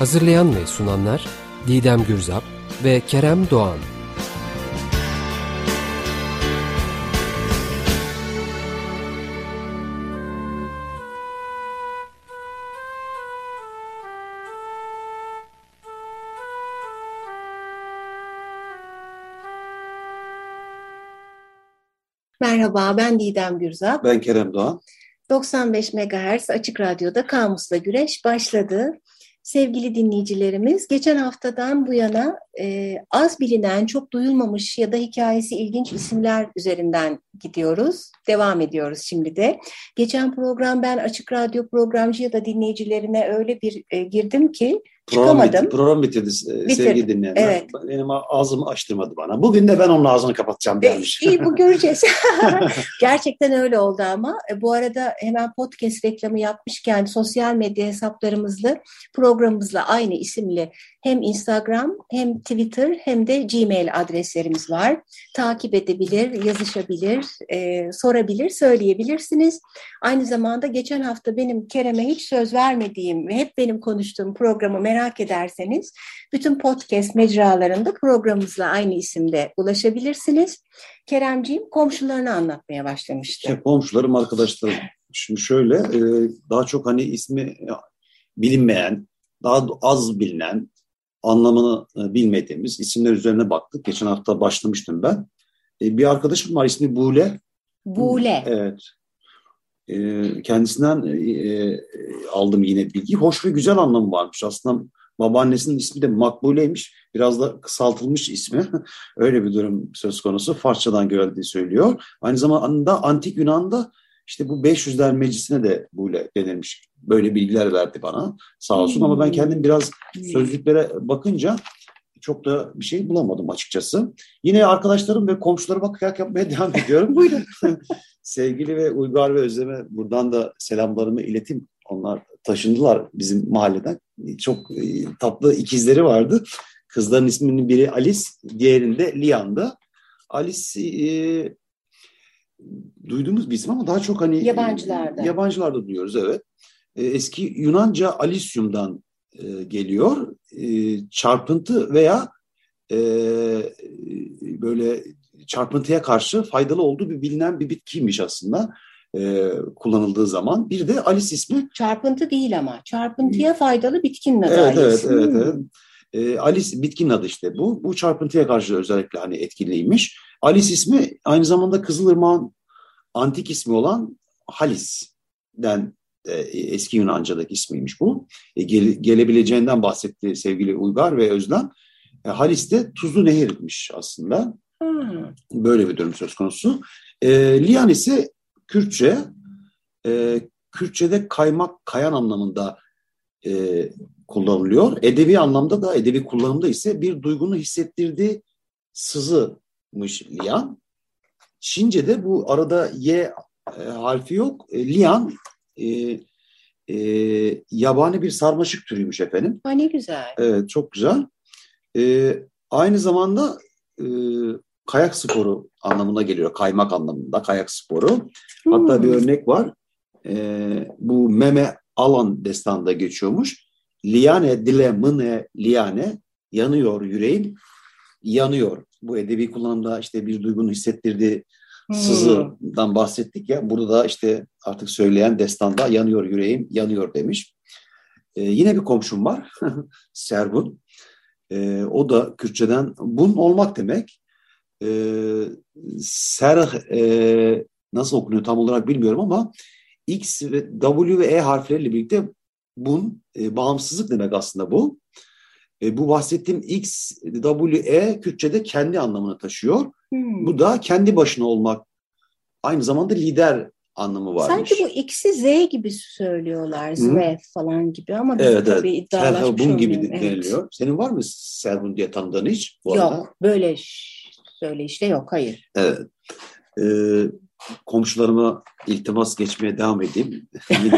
Hazırlayan ve sunanlar Didem Gürzap ve Kerem Doğan. Merhaba, ben Didem Gürzap. Ben Kerem Doğan. 95 MHz Açık Radyo'da Kamusla Güreş başladı. Sevgili dinleyicilerimiz, geçen haftadan bu yana e, az bilinen, çok duyulmamış ya da hikayesi ilginç isimler üzerinden gidiyoruz. Devam ediyoruz şimdi de. Geçen program ben Açık Radyo programcı ya da dinleyicilerine öyle bir e, girdim ki Program çıkamadım. Bitti, program bitirdi e, Bitirdim, sevgili dinleyenler. evet. Benim ağzımı açtırmadı bana. Bugün de ben onun ağzını kapatacağım dermiş. İyi bu göreceğiz. Gerçekten öyle oldu ama. E, bu arada hemen podcast reklamı yapmışken sosyal medya hesaplarımızla programımızla aynı isimli hem Instagram hem Twitter hem de Gmail adreslerimiz var. Takip edebilir, yazışabilir, e, sorabilir, söyleyebilirsiniz. Aynı zamanda geçen hafta benim Kerem'e hiç söz vermediğim ve hep benim konuştuğum programı merak ederseniz bütün podcast mecralarında programımızla aynı isimde ulaşabilirsiniz. Keremciğim komşularını anlatmaya başlamıştı. İşte komşularım, arkadaşlarım. Şimdi şöyle, e, daha çok hani ismi bilinmeyen, daha az bilinen, anlamını e, bilmediğimiz isimler üzerine baktık. Geçen hafta başlamıştım ben. E, bir arkadaşım var ismi Bule. Bule. Evet. Kendisinden aldım yine bilgi. Hoş ve güzel anlamı varmış. Aslında babaannesinin ismi de Makbule'ymiş. Biraz da kısaltılmış ismi. Öyle bir durum söz konusu. Farsçadan görüldüğü söylüyor. Aynı zamanda Antik Yunan'da işte bu 500'ler meclisine de Bule denilmiş. Böyle bilgiler verdi bana sağ olsun hmm. ama ben kendim biraz sözlüklere bakınca çok da bir şey bulamadım açıkçası. Yine arkadaşlarım ve komşularıma kıyak yapmaya devam ediyorum. Buyurun. Sevgili ve Uygar ve Özlem'e buradan da selamlarımı iletim. Onlar taşındılar bizim mahalleden. Çok e, tatlı ikizleri vardı. Kızların isminin biri Alice, diğerinde Lian'da. Alice e, duyduğumuz bir isim ama daha çok hani yabancılarda. Yabancılarda duyuyoruz evet. E, eski Yunanca Alisium'dan e, geliyor. E, çarpıntı veya e, böyle çarpıntıya karşı faydalı olduğu bir bilinen bir bitkiymiş aslında e, kullanıldığı zaman. Bir de Alice ismi. Çarpıntı değil ama. Çarpıntıya faydalı bitkinin adı evet, Alice. Evet, evet, evet. E, Alice bitkinin adı işte bu. Bu çarpıntıya karşı özellikle hani etkiliymiş. Alice ismi aynı zamanda Kızılırmak'ın antik ismi olan Halis'den e, eski Yunanca'daki ismiymiş bu. E, gele, gelebileceğinden bahsetti sevgili Uygar ve Özlem. E, Halis de tuzlu nehirmiş aslında. Hmm. Böyle bir durum söz konusu. E, Liyan ise Kürtçe. E, Kürtçe'de kaymak, kayan anlamında e, kullanılıyor. Edebi anlamda da, edebi kullanımda ise bir duygunu hissettirdiği sızımış liyan. Çince'de bu arada y e, harfi yok. E, liyan e, e, yabani bir sarmaşık türüymüş efendim. Ha ne güzel. Evet çok güzel. E, aynı zamanda e, kayak sporu anlamına geliyor. Kaymak anlamında kayak sporu. Hmm. Hatta bir örnek var. E, bu Meme Alan destanda geçiyormuş. Liane dile mıne liane yanıyor yüreğim yanıyor. Bu edebi kullanımda işte bir duygunun hissettirdiği sızıdan bahsettik ya. Burada da işte artık söyleyen destanda yanıyor yüreğim yanıyor demiş. Ee, yine bir komşum var. Serbun. Ee, o da Kürtçeden bun olmak demek. Ee, serh e, nasıl okunuyor tam olarak bilmiyorum ama X ve W ve E harfleriyle birlikte bun e, bağımsızlık demek aslında bu. E, bu bahsettiğim X, W, E Kürtçe'de kendi anlamını taşıyor. Hmm. Bu da kendi başına olmak, aynı zamanda lider anlamı varmış. Sanki bu ikisi Z gibi söylüyorlar. Zve falan gibi ama biz Evet, tabii evet. iddialaşmış Serhabun gibi. Evet. deniliyor. Senin var mı Serhun diye tanıdığın hiç? Bu Yok arada? böyle söyleyişte yok hayır. Evet. Ee, komşularıma iltimas geçmeye devam edeyim.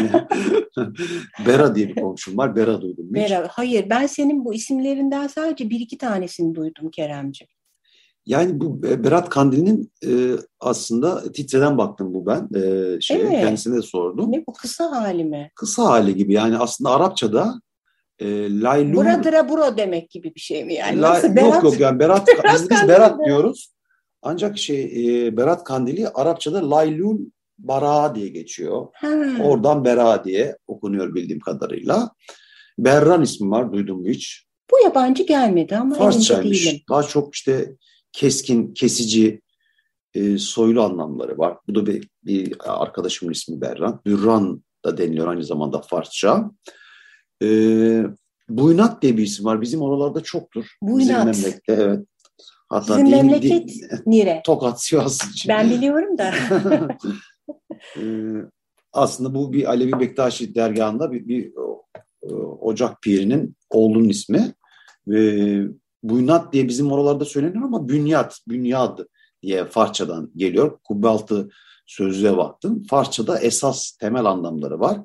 Bera diye bir komşum var. Bera duydum. hiç. Bera, hayır ben senin bu isimlerinden sadece bir iki tanesini duydum Keremciğim. Yani bu Berat Kandil'in e, aslında titreden baktım bu ben. E, şeye, Evet. Kendisine de sordum. Ne bu kısa hali mi? Kısa hali gibi yani aslında Arapçada e, Laylun... Buradıra buro demek gibi bir şey mi yani? La- Nasıl yok Berat? yok yani Berat, Berat biz, biz Berat diyoruz. Ancak şey e, Berat Kandili Arapçada Laylul Bara diye geçiyor. Ha. Oradan Bera diye okunuyor bildiğim kadarıyla. Berran ismi var duydum mu hiç? Bu yabancı gelmedi ama değilim. Farsçaymış. Daha çok işte keskin, kesici, e, soylu anlamları var. Bu da bir, bir arkadaşımın ismi Berran. Bürran da deniliyor aynı zamanda Farsça. E, Buynat diye bir isim var. Bizim oralarda çoktur. Buynat. Bizim memlekette evet. Hatta Sizin değil- memleket değil- nere? Tokat, Sivas için. Ben biliyorum da. Ee, aslında bu bir Alevi Bektaşi dergahında bir, bir o- ocak pirinin oğlunun ismi. Ve Buynat diye bizim oralarda söyleniyor ama Bünyat, Bünyad diye Farsçadan geliyor. Kubbaltı sözlüğe baktım. Farsçada esas temel anlamları var.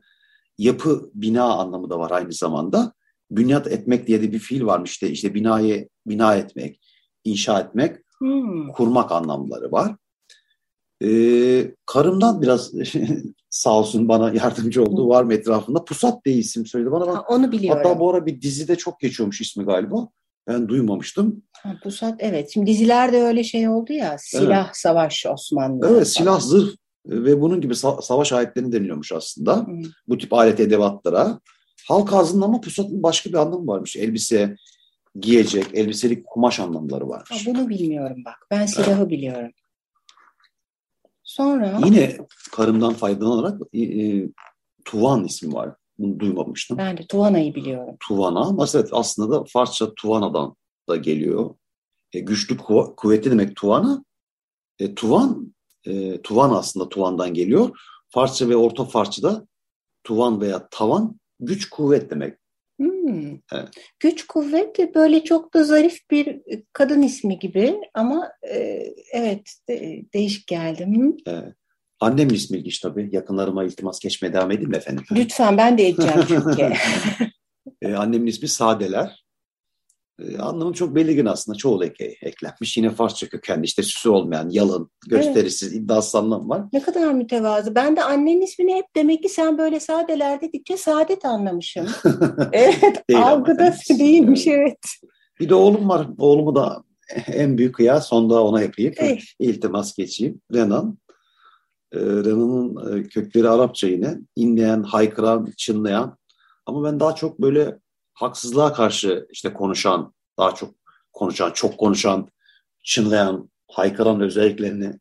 Yapı, bina anlamı da var aynı zamanda. Bünyat etmek diye de bir fiil varmış işte. işte binayı bina etmek, inşa etmek Hmm. kurmak anlamları var. Ee, karımdan biraz sağ olsun bana yardımcı oldu. Var mı etrafında? Pusat diye isim söyledi bana. Ha, onu biliyorum. hatta bu ara bir dizide çok geçiyormuş ismi galiba. Ben duymamıştım. Ha, Pusat evet. Şimdi dizilerde öyle şey oldu ya. Silah savaş Osmanlı. Evet silah, zırh ve bunun gibi sa- savaş aletlerini deniliyormuş aslında. Hmm. Bu tip alet edevatlara. Halk ağzında ama pusatın başka bir anlamı varmış. Elbise, giyecek, elbiselik kumaş anlamları Ha, varmış. bunu bilmiyorum bak. Ben silahı biliyorum. Sonra Yine karımdan faydalanarak e, e, Tuvan ismi var. Bunu duymamıştım. ben de Tuvana'yı biliyorum. Tuvana ama evet aslında da Farsça Tuvana'dan da geliyor. E, güçlü kuva- kuvvetli demek Tuvana. E, tuvan, e, Tuvan aslında Tuvan'dan geliyor. Farsça ve Orta Farsça'da Tuvan veya Tavan güç kuvvet demek. Hmm. Evet. Güç kuvvet de böyle çok da zarif bir kadın ismi gibi ama e, evet de- değişik geldi. Hı? E, annemin ismi ilginç tabii. Yakınlarıma iltimas geçmeye devam edeyim mi efendim? Lütfen ben de edeceğim çünkü. E, annemin ismi Sadeler. E, anlamı çok belirgin aslında. Çoğu eke eklenmiş. Yine Farsça kökenli işte süsü olmayan, yalın, gösterisiz, iddiasız anlam var. ne kadar mütevazı. Ben de annenin ismini hep demek ki sen böyle sadeler dedikçe saadet anlamışım. evet Değil algıda değilmiş evet. Bir de oğlum var. Oğlumu da en büyük kıya sonda ona ekleyip Eh. iltimas geçeyim. Renan. Ee, Renan'ın e, kökleri Arapça yine. İnleyen, haykıran, çınlayan. Ama ben daha çok böyle haksızlığa karşı işte konuşan, daha çok konuşan, çok konuşan, çınlayan, haykıran özelliklerini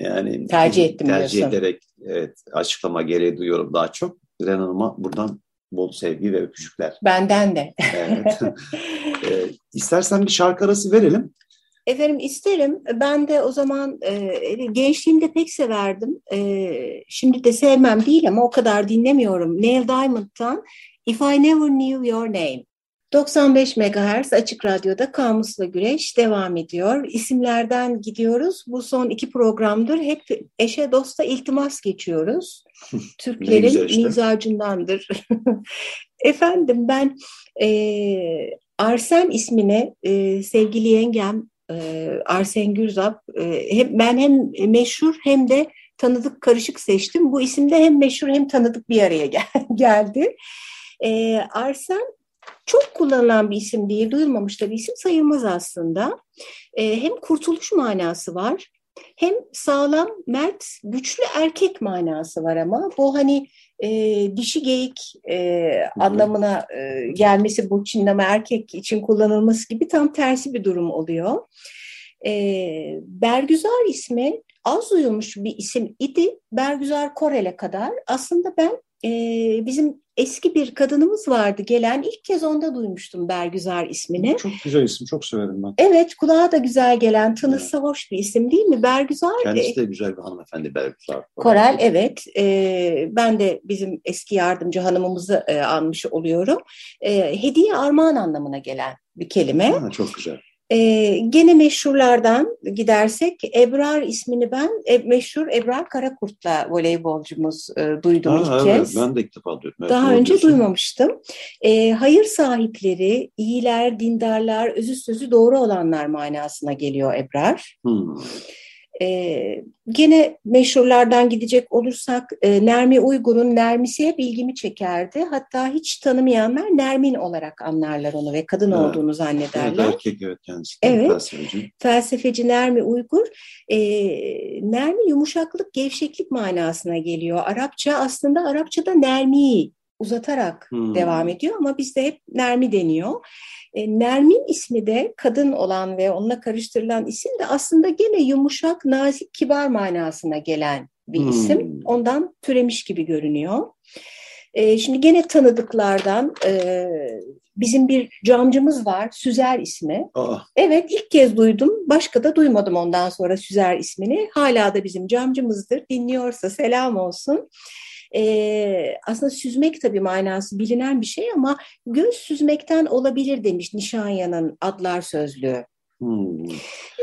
yani Tercih ettim tercih diyorsun. ederek evet, açıklama gereği duyuyorum daha çok. Renan'ıma buradan bol sevgi ve öpücükler. Benden de. Evet. Ee, istersen bir şarkı arası verelim. Efendim isterim. Ben de o zaman e, gençliğimde pek severdim. E, şimdi de sevmem değil ama o kadar dinlemiyorum. Neil Diamond'dan If I Never Knew Your Name. 95 MHz Açık Radyo'da Kamusla Güreş devam ediyor. İsimlerden gidiyoruz. Bu son iki programdır. Hep eşe dosta iltimas geçiyoruz. Türklerin işte. mizacındandır. Efendim ben e, Arsen ismine e, sevgili yengem e, Arsen Gürzap e, hem, ben hem meşhur hem de tanıdık karışık seçtim. Bu isimde hem meşhur hem tanıdık bir araya gel- geldi. E, Arsen çok kullanılan bir isim değil, duyulmamış da bir isim sayılmaz aslında. E, hem kurtuluş manası var, hem sağlam, mert, güçlü erkek manası var ama bu hani e, dişi geyik e, anlamına e, gelmesi bu çinleme erkek için kullanılması gibi tam tersi bir durum oluyor. E, Bergüzar ismi az duyulmuş bir isim idi. Bergüzar Korel'e kadar. Aslında ben e, bizim eski bir kadınımız vardı gelen. ilk kez onda duymuştum Bergüzar ismini. Çok güzel isim, çok severim ben. Evet, kulağa da güzel gelen, tınısı hoş bir isim değil mi? Bergüzar. Kendisi de güzel bir hanımefendi Bergüzar. Korel, evet. E, ben de bizim eski yardımcı hanımımızı e, anmış oluyorum. E, hediye armağan anlamına gelen bir kelime. Ha, çok güzel. Ee, gene meşhurlardan gidersek Ebrar ismini ben e, meşhur Ebrar Karakurt'la voleybolcumuz e, duydum ha, ilk evet, kez. Ben de ilk defa duydum. Evet, Daha önce diyorsun. duymamıştım. E, hayır sahipleri, iyiler, dindarlar, özü sözü doğru olanlar manasına geliyor Ebrar. Hmm. E, gene meşhurlardan gidecek olursak e, Nermi Uygur'un Nermisi hep ilgimi çekerdi. Hatta hiç tanımayanlar Nermin olarak anlarlar onu ve kadın Evet. olduğunu Evet, zannederler. erkek evet kendisi. Evet. Felsefeci. Felsefeci Nermi Uygur, e, Nermi yumuşaklık, gevşeklik manasına geliyor. Arapça aslında Arapçada Nermi uzatarak Hmm. devam ediyor ama bizde hep Nermi deniyor. E, Nermin ismi de kadın olan ve onunla karıştırılan isim de aslında gene yumuşak, nazik, kibar manasına gelen bir Hmm. isim. Ondan türemiş gibi görünüyor. E, şimdi gene tanıdıklardan e, bizim bir camcımız var, Süzer ismi. Aa, Evet ilk kez duydum. Başka da duymadım ondan sonra Süzer ismini. Hala da bizim camcımızdır. Dinliyorsa selam olsun. Ee, aslında süzmek tabii manası bilinen bir şey ama göz süzmekten olabilir demiş Nişanya'nın Adlar Sözlüğü. hmm.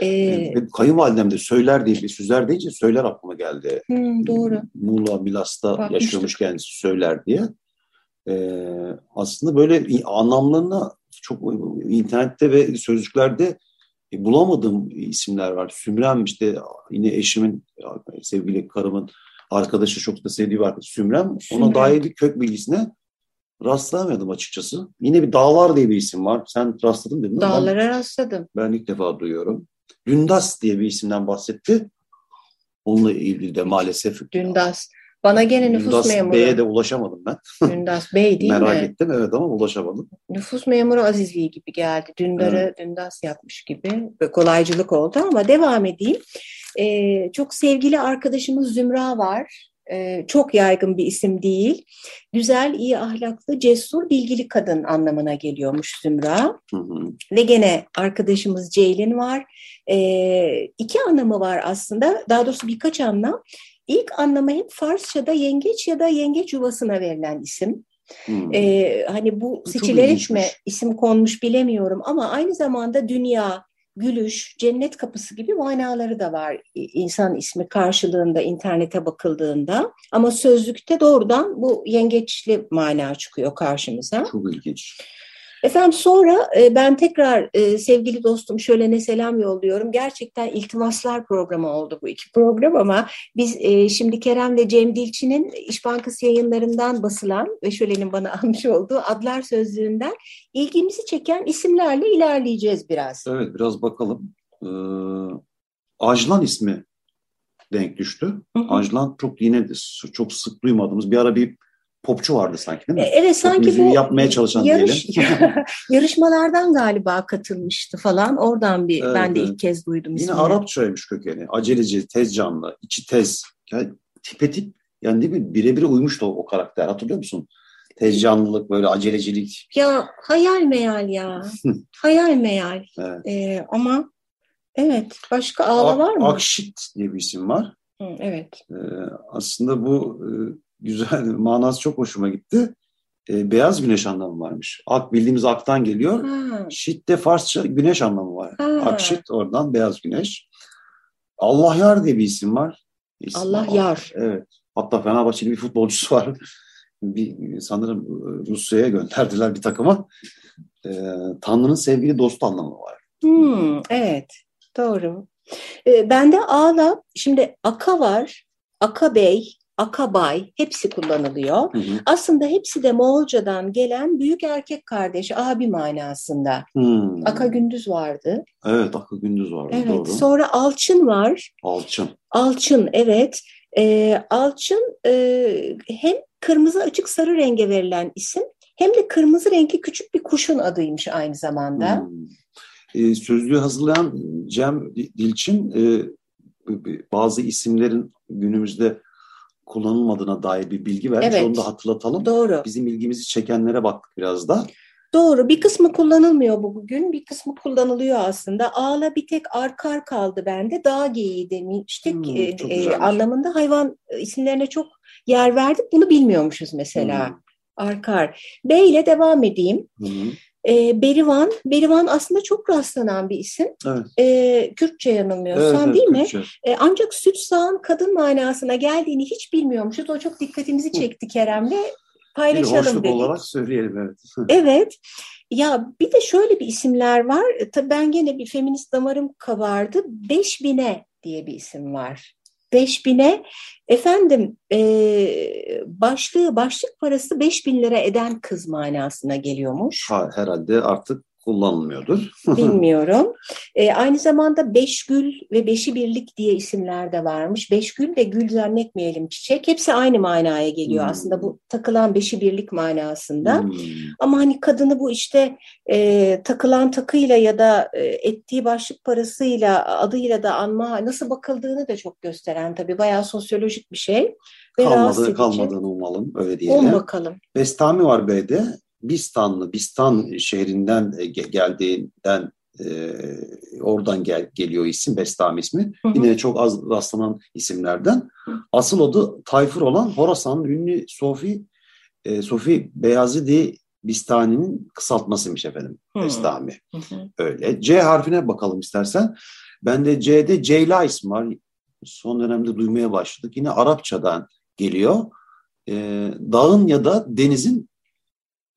Ee, Kayınvalidem de söyler bir süzer deyince söyler aklıma geldi. hmm, doğru. Muğla, Milas'ta Bakmıştık. yaşıyormuş kendisi söyler diye. Ee, aslında böyle anlamlarına çok internette ve sözlüklerde e, bulamadığım isimler var. Sümrem işte yine eşimin sevgili karımın arkadaşı çok da sevdiği bir arkadaş Sümrem. Sümrem. Ona dair kök bilgisine rastlayamadım açıkçası. Yine bir Dağlar diye bir isim var. Sen rastladın ama ben- Dağlara rastladım. ben ilk defa duyuyorum. Dündas diye bir isimden bahsetti. Onunla ilgili de maalesef Dündas. Bana gene nüfus Dündas memuru. Bey'e de ulaşamadım ben. Dündas Bey değil Merak mi? ettim evet ama ulaşamadım. Nüfus memuru Azizliği gibi geldi. Dündar'ı Dündas yapmış gibi. Böyle kolaycılık oldu ama devam edeyim. Ee, çok sevgili arkadaşımız Zümra var. Ee, çok yaygın bir isim değil. Güzel, iyi ahlaklı, cesur, bilgili kadın anlamına geliyormuş Zümra. Hı hı. Ve gene arkadaşımız Ceylin var. Ee, iki anlamı var aslında. Daha doğrusu birkaç anlam. İlk anlamı hep Farsça'da yengeç ya da yengeç yuvasına verilen isim. Hı. Ee, hani bu seçilerek mi isim konmuş bilemiyorum ama aynı zamanda dünya, gülüş, cennet kapısı gibi manaları da var insan ismi karşılığında internete bakıldığında. Ama sözlükte doğrudan bu yengeçli mana çıkıyor karşımıza. Çok ilginç. Efendim sonra e, ben tekrar e, sevgili dostum şöyle selam yolluyorum. Gerçekten iltimaslar programı oldu bu iki program ama biz e, şimdi Kerem ve Cem Dilçi'nin İş Bankası yayınlarından basılan ve şölenin bana almış olduğu adlar sözlüğünden ilgimizi çeken isimlerle ilerleyeceğiz biraz. Evet biraz bakalım. Ee, Ajlan ismi denk düştü. Hı hı. Ajlan çok yine de çok sık duymadığımız bir ara bir popçu vardı sanki değil E, mi? Evet sanki bu yapmaya çalışan yarış, yarışmalardan galiba katılmıştı falan. Oradan bir Evet, ben de evet. ilk kez duydum Yine ismini. Arapçaymış kökeni. Aceleci, tez canlı, içi tez. Yani tipe tip yani değil mi? Birebir uymuştu o, o karakter. Hatırlıyor musun? Tez canlılık, böyle acelecilik. Ya hayal meyal ya. hayal meyal. Evet. Ee, ama evet başka ağla var mı? Akşit diye bir isim var. Hı, evet. Ee, aslında bu e, güzel, manası çok hoşuma gitti. Ee, beyaz güneş anlamı varmış. Ak bildiğimiz aktan geliyor. Ha, Şit de Farsça güneş anlamı var. Ha. Akşit oradan beyaz güneş. Allah Yar diye bir isim var. İsmi- Allah Yar. Evet. Hatta Fenerbahçeli bir futbolcusu var. Bir, sanırım e, Rusya'ya gönderdiler bir takıma. Ee, Tanrı'nın sevgili dostu anlamı var. Hmm, evet doğru. Ee, bende ağla şimdi aka var, aka bey, aka bay hepsi kullanılıyor. Hı hı. Aslında hepsi de Moğolcadan gelen büyük erkek kardeş, abi manasında. Hmm. Aka gündüz vardı. Evet, Akı Gündüz var. Evet. Doğru. Sonra alçın var. Alçın. Alçın evet. Ee, alçın e, hem kırmızı açık sarı renge verilen isim hem de kırmızı renkli küçük bir kuşun adıymış aynı zamanda. Hmm. Ee, sözlüğü hazırlayan Cem Dilçin e, bazı isimlerin günümüzde kullanılmadığına dair bir bilgi vermiş. Evet. Onu da hatırlatalım. Doğru. Bizim ilgimizi çekenlere baktık biraz da. Doğru. Bir kısmı kullanılmıyor bu bugün. Bir kısmı kullanılıyor aslında. Ağla bir tek arkar kaldı bende. Dağ geyiği demiştik. Hmm, E, çok e, anlamında hayvan isimlerine çok yer verdik. Bunu bilmiyormuşuz mesela. Hmm. Arkar. B ile devam edeyim. Hı hı. E, Berivan. Berivan aslında çok rastlanan bir isim. Evet. E, Kürtçe yanılmıyorsam Evet, evet, değil mi? Kürtçe. E, ancak süt sağan kadın manasına geldiğini hiç bilmiyormuşuz. O çok dikkatimizi çekti Kerem'le. Bir Paylaşalım hoşluk dedik. olarak söyleyelim evet. Evet. Ya bir de şöyle bir isimler var. Tabii ben gene bir feminist damarım kabardı. Beş bine diye bir isim var. Beş bine efendim e, başlığı başlık parası beş bin lira eden kız manasına geliyormuş. Ha, herhalde artık kullanılmıyordur. Bilmiyorum. E, aynı zamanda Beşgül ve Beşi Birlik diye isimler de varmış. Beşgül de gül zannetmeyelim çiçek. Hepsi aynı manaya geliyor Hmm. aslında bu takılan Beşi Birlik manasında. Hmm. Ama hani kadını bu işte e, takılan takıyla ya da e, ettiği başlık parasıyla adıyla da anma nasıl bakıldığını da çok gösteren tabii bayağı sosyolojik bir şey. Ve Kalmadı, kalmadığını umalım öyle On diyelim. bakalım. Bestami var B'de. Bistanlı, Bistan şehrinden e, ge- geldiğinden e, oradan gel, geliyor isim, Bestami ismi. Hı hı. Yine çok az rastlanan isimlerden. Asıl adı Tayfur olan Horasan'ın ünlü Sofi e, Sofi Beyazidi Bistani'nin kısaltmasıymış efendim. Hı. Bestami. Hı hı. Öyle. C harfine bakalım istersen. Bende C'de Ceyla ismi var. Son dönemde duymaya başladık. Yine Arapçadan geliyor. Ee, dağın ya da denizin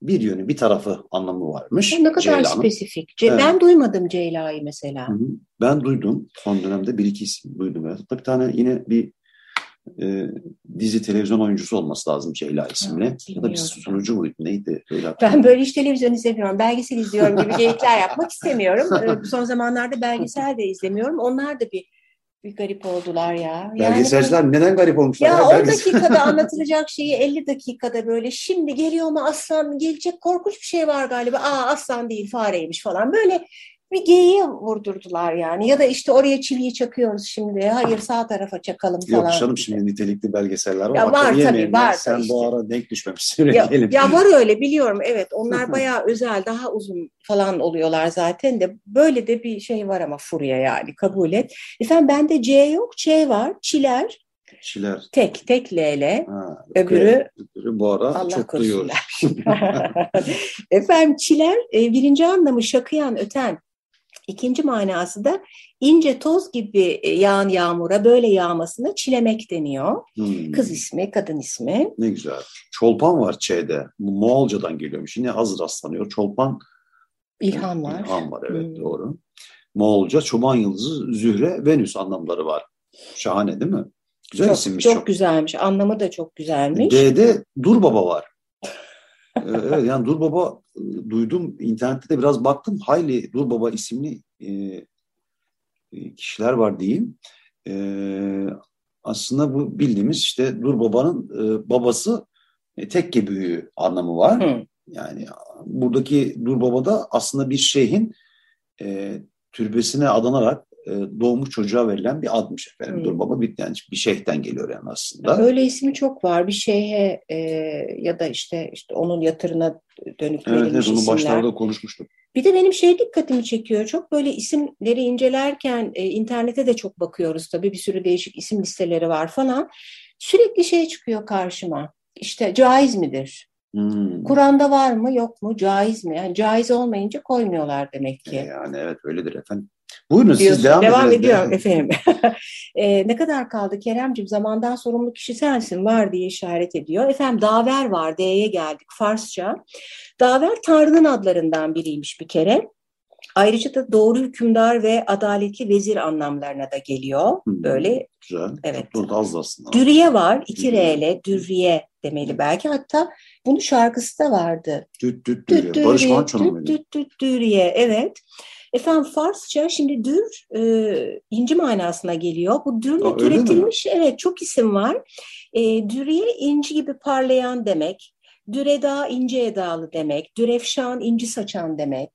bir yönü, bir tarafı anlamı varmış. Ne kadar Ceyla'nın. spesifik. Ce- Evet. Ben duymadım Ceyla'yı mesela. Hı hı. Ben duydum. Son dönemde bir iki isim duydum. Hatta bir tane yine bir e, dizi televizyon oyuncusu olması lazım Ceyla isimli. ya da bir sunucu muydu? Neydi? Öyle Ben böyle hiç televizyon izlemiyorum, belgesel izliyorum gibi geyikler yapmak istemiyorum. Ee, Son zamanlarda belgesel de izlemiyorum. Onlar da bir bir garip oldular ya. Yani Belgeselciler neden garip olmuşlar? Ya Ya 10 belgesel- dakikada anlatılacak şeyi 50 dakikada böyle şimdi geliyor mu aslan gelecek korkunç bir şey var galiba. Aa aslan değil fareymiş falan böyle bir geyiğe vurdurdular yani. Ya da işte oraya çiviyi çakıyoruz şimdi. Hayır sağ tarafa çakalım falan. Yok canım şimdi nitelikli belgeseller var. Ya var tabii, var Sen işte. bu ara denk düşmemişsin. Ya, ya var öyle biliyorum evet onlar bayağı özel daha uzun falan oluyorlar zaten de böyle de bir şey var ama furya yani kabul et. Efendim bende C yok Ç var Çiler Kişiler. tek tek L ile Ha, öbürü öbürü bu ara Allah çok duyuyoruz. Efendim çiler e, birinci anlamı şakıyan öten ikinci manası da ince toz gibi e, yağan yağmura böyle yağmasına çilemek deniyor. Hmm, Kız ismi kadın ismi. Ne güzel. Çolpan var Ç'de. Moğolcadan geliyormuş. Yine az rastlanıyor. Çolpan İlhan var. İlhan var evet Hmm. doğru. Moğolca çoban yıldızı Zühre Venüs anlamları var. Şahane değil mi? Güzel çok, isimmiş çok, çok. güzelmiş. Anlamı da çok güzelmiş. D'de Dur Baba var. Evet yani Dur Baba e, duydum internette de biraz baktım. Hayli Dur Baba isimli e, e, kişiler var diyeyim. E, aslında bu bildiğimiz işte Dur Baba'nın e, babası e, tekke büyüğü anlamı var. Hı. Yani buradaki Dur Baba'da aslında bir şeyhin e, türbesine adanarak e, doğmuş çocuğa verilen bir admış efendim. Hmm. Dur Baba bir, yani bir şeyhten geliyor yani aslında. Öyle ismi çok var. Bir şeye e, ya da işte işte onun yatırına dönük Evet, verilmiş evet onu isimler. başlarda konuşmuştuk. Bir de benim şey dikkatimi çekiyor. Çok böyle isimleri incelerken e, internete de çok bakıyoruz tabii. Bir sürü değişik isim listeleri var falan. Sürekli şey çıkıyor karşıma. İşte caiz midir? Hmm. Kur'an'da var mı yok mu? Caiz mi? Yani caiz olmayınca koymuyorlar demek E, ki. Yani evet öyledir efendim. Buyurun siz devam, Devam ediyorum efendim. E, ne kadar kaldı Keremcim? Zamandan sorumlu kişi sensin var diye işaret ediyor. Efendim daver var. D'ye geldik. Farsça. Daver Tanrı'nın adlarından biriymiş bir kere. Ayrıca da doğru hükümdar ve adaletli vezir anlamlarına da geliyor. Hmm. Böyle Güzel. Evet. Çok da az aslında. dürriye var. iki R ile dürriye demeli belki. Hatta bunun şarkısı da vardı. Düt düt düt. Barış Manço'nun düt düt dürriye, evet. Efendim Farsça şimdi dür e, inci manasına geliyor. Bu dürle Aa, mi? türetilmiş evet çok isim var. E, dürriye inci gibi parlayan demek. Düreda ince edalı demek. Dürefşan inci saçan demek.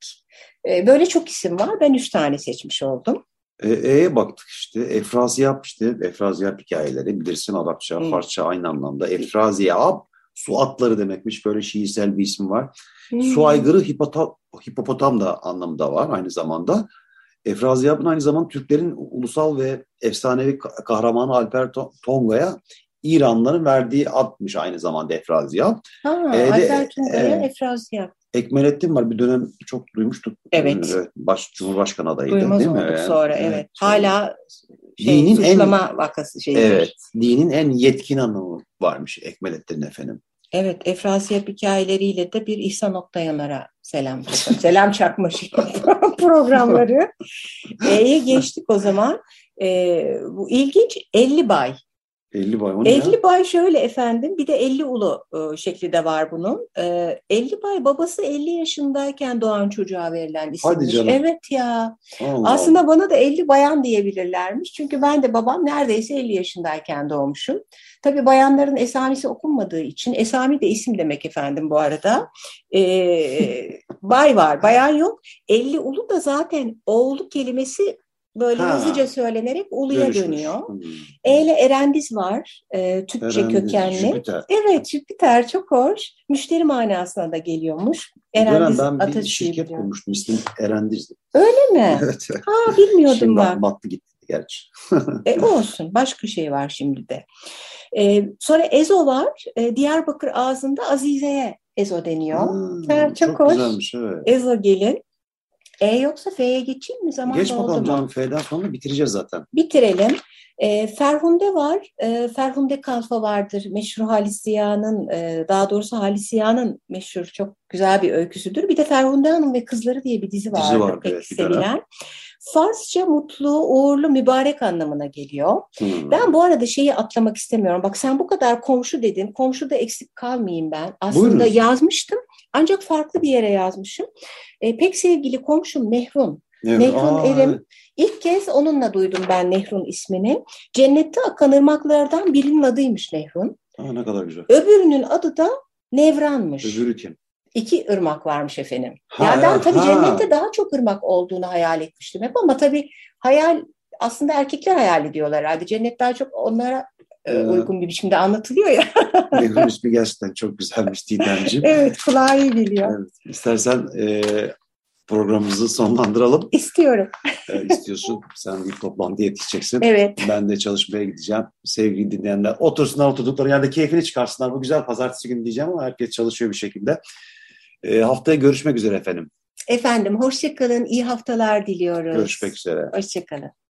E, böyle çok isim var. Ben üç tane seçmiş oldum. E, E'ye baktık işte. Efraziyap işte. Efraziyap hikayeleri bilirsin Arapça, Hmm. Farsça aynı anlamda. Efraziyap su atları demekmiş. Böyle şiirsel bir ismi var. Su aygırı hipota, hipopotam da anlamda var aynı zamanda. Efraziyap'ın aynı zamanda Türklerin ulusal ve efsanevi ka- kahramanı Alper To- Tonga'ya İranlıların verdiği admış aynı zamanda Efraziyap. Ha, E, de- Alper Tunga'ya evet. Efraziyap. Ekmelettin var bir dönem çok duymuştuk. Evet. Baş, Cumhurbaşkanı adayıydı Duymaz değil mi? olduk Yani, sonra evet. Hala şey, Dinin en- suçlama vakası şey. Evet. Dinin en yetkin hanımı varmış Ekmelettin efendim. Evet, Efraziyap hikayeleriyle de bir İhsan Oktayanar'a selam selam çakmış programları. E'ye geçtik o zaman. Ee, bu ilginç 50 bay. 50 bay o ne ya? 50 bay şöyle efendim bir de 50 ulu e, şekli de var bunun. Ee, 50 bay babası 50 yaşındayken doğan çocuğa verilen isimmiş. Hadi canım. Evet ya. Allah Aslında bana da 50 bayan diyebilirlermiş. Çünkü ben de babam neredeyse 50 yaşındayken doğmuşum. Tabii bayanların esamisi okunmadığı için, esami de isim demek efendim bu arada. Ee, bay var, bayan yok. 50 ulu da zaten oğlu kelimesi böyle Ha. hızlıca söylenerek uluya Dönüşmüş. dönüyor. Hmm. E ile Erendiz var, e, Türkçe Erendiz, kökenli. Jüpiter. Evet, Jüpiter çok hoş. Müşteri manasına da geliyormuş. Erendiz ben bir şirket diyor. kurmuştum. İsmim Erendiz'di. Öyle mi? evet. Ha bilmiyordum Şimdi bak. battı gitti gerçi. E, olsun. Başka şey var şimdi de. E, sonra Ezo var. E, Diyarbakır ağzında Azize'ye Ezo deniyor. Hmm, Ha, çok hoş. güzelmiş evet. Ezo gelin. E yoksa F'ye geçeyim mi? Zaman Geç bakalım canım F'den sonra bitireceğiz zaten. Bitirelim. E, Ferhunde var. E, Ferhunde Kalfa vardır. Meşhur Halis Ziya'nın, e, daha doğrusu Halis Ziya'nın meşhur çok güzel bir öyküsüdür. Bir de Ferhunde Hanım ve Kızları diye bir dizi vardı. vardı, pek evet, sevilen. Farsça mutlu, uğurlu, mübarek anlamına geliyor. Hmm. Ben bu arada şeyi atlamak istemiyorum. Bak sen bu kadar komşu dedin. Komşuda eksik kalmayayım ben. Aslında Buyurunuz. yazmıştım. Ancak farklı bir yere yazmışım. E, pek sevgili komşum Mehrun. Evet, Mehrun aa, Erim. İlk kez onunla duydum ben Nehrun ismini. Cennette akan ırmaklardan birinin adıymış Nehrun. Aa, ne kadar güzel. Öbürünün adı da Nevran'mış. Öbürü kim? İki ırmak varmış efendim. Ha, yani ben tabii ha. cennette daha çok ırmak olduğunu hayal etmiştim hep ama tabii hayal aslında erkekler hayal ediyorlar herhalde. Cennet daha çok onlara Evet. uygun bir biçimde anlatılıyor ya. Mehrun ismi gerçekten çok güzelmiş Didemciğim. evet kulağa iyi geliyor. Evet. İstersen e, programımızı sonlandıralım. İstiyorum. E, istiyorsun. Sen bir toplantıya yetişeceksin. Evet. Ben de çalışmaya gideceğim. Sevgili dinleyenler otursunlar oturdukları yerde keyfini çıkarsınlar. Bu güzel pazartesi günü diyeceğim ama herkes çalışıyor bir şekilde. E, haftaya görüşmek üzere efendim. Efendim hoşçakalın. iyi haftalar diliyoruz. Görüşmek üzere. Hoşçakalın.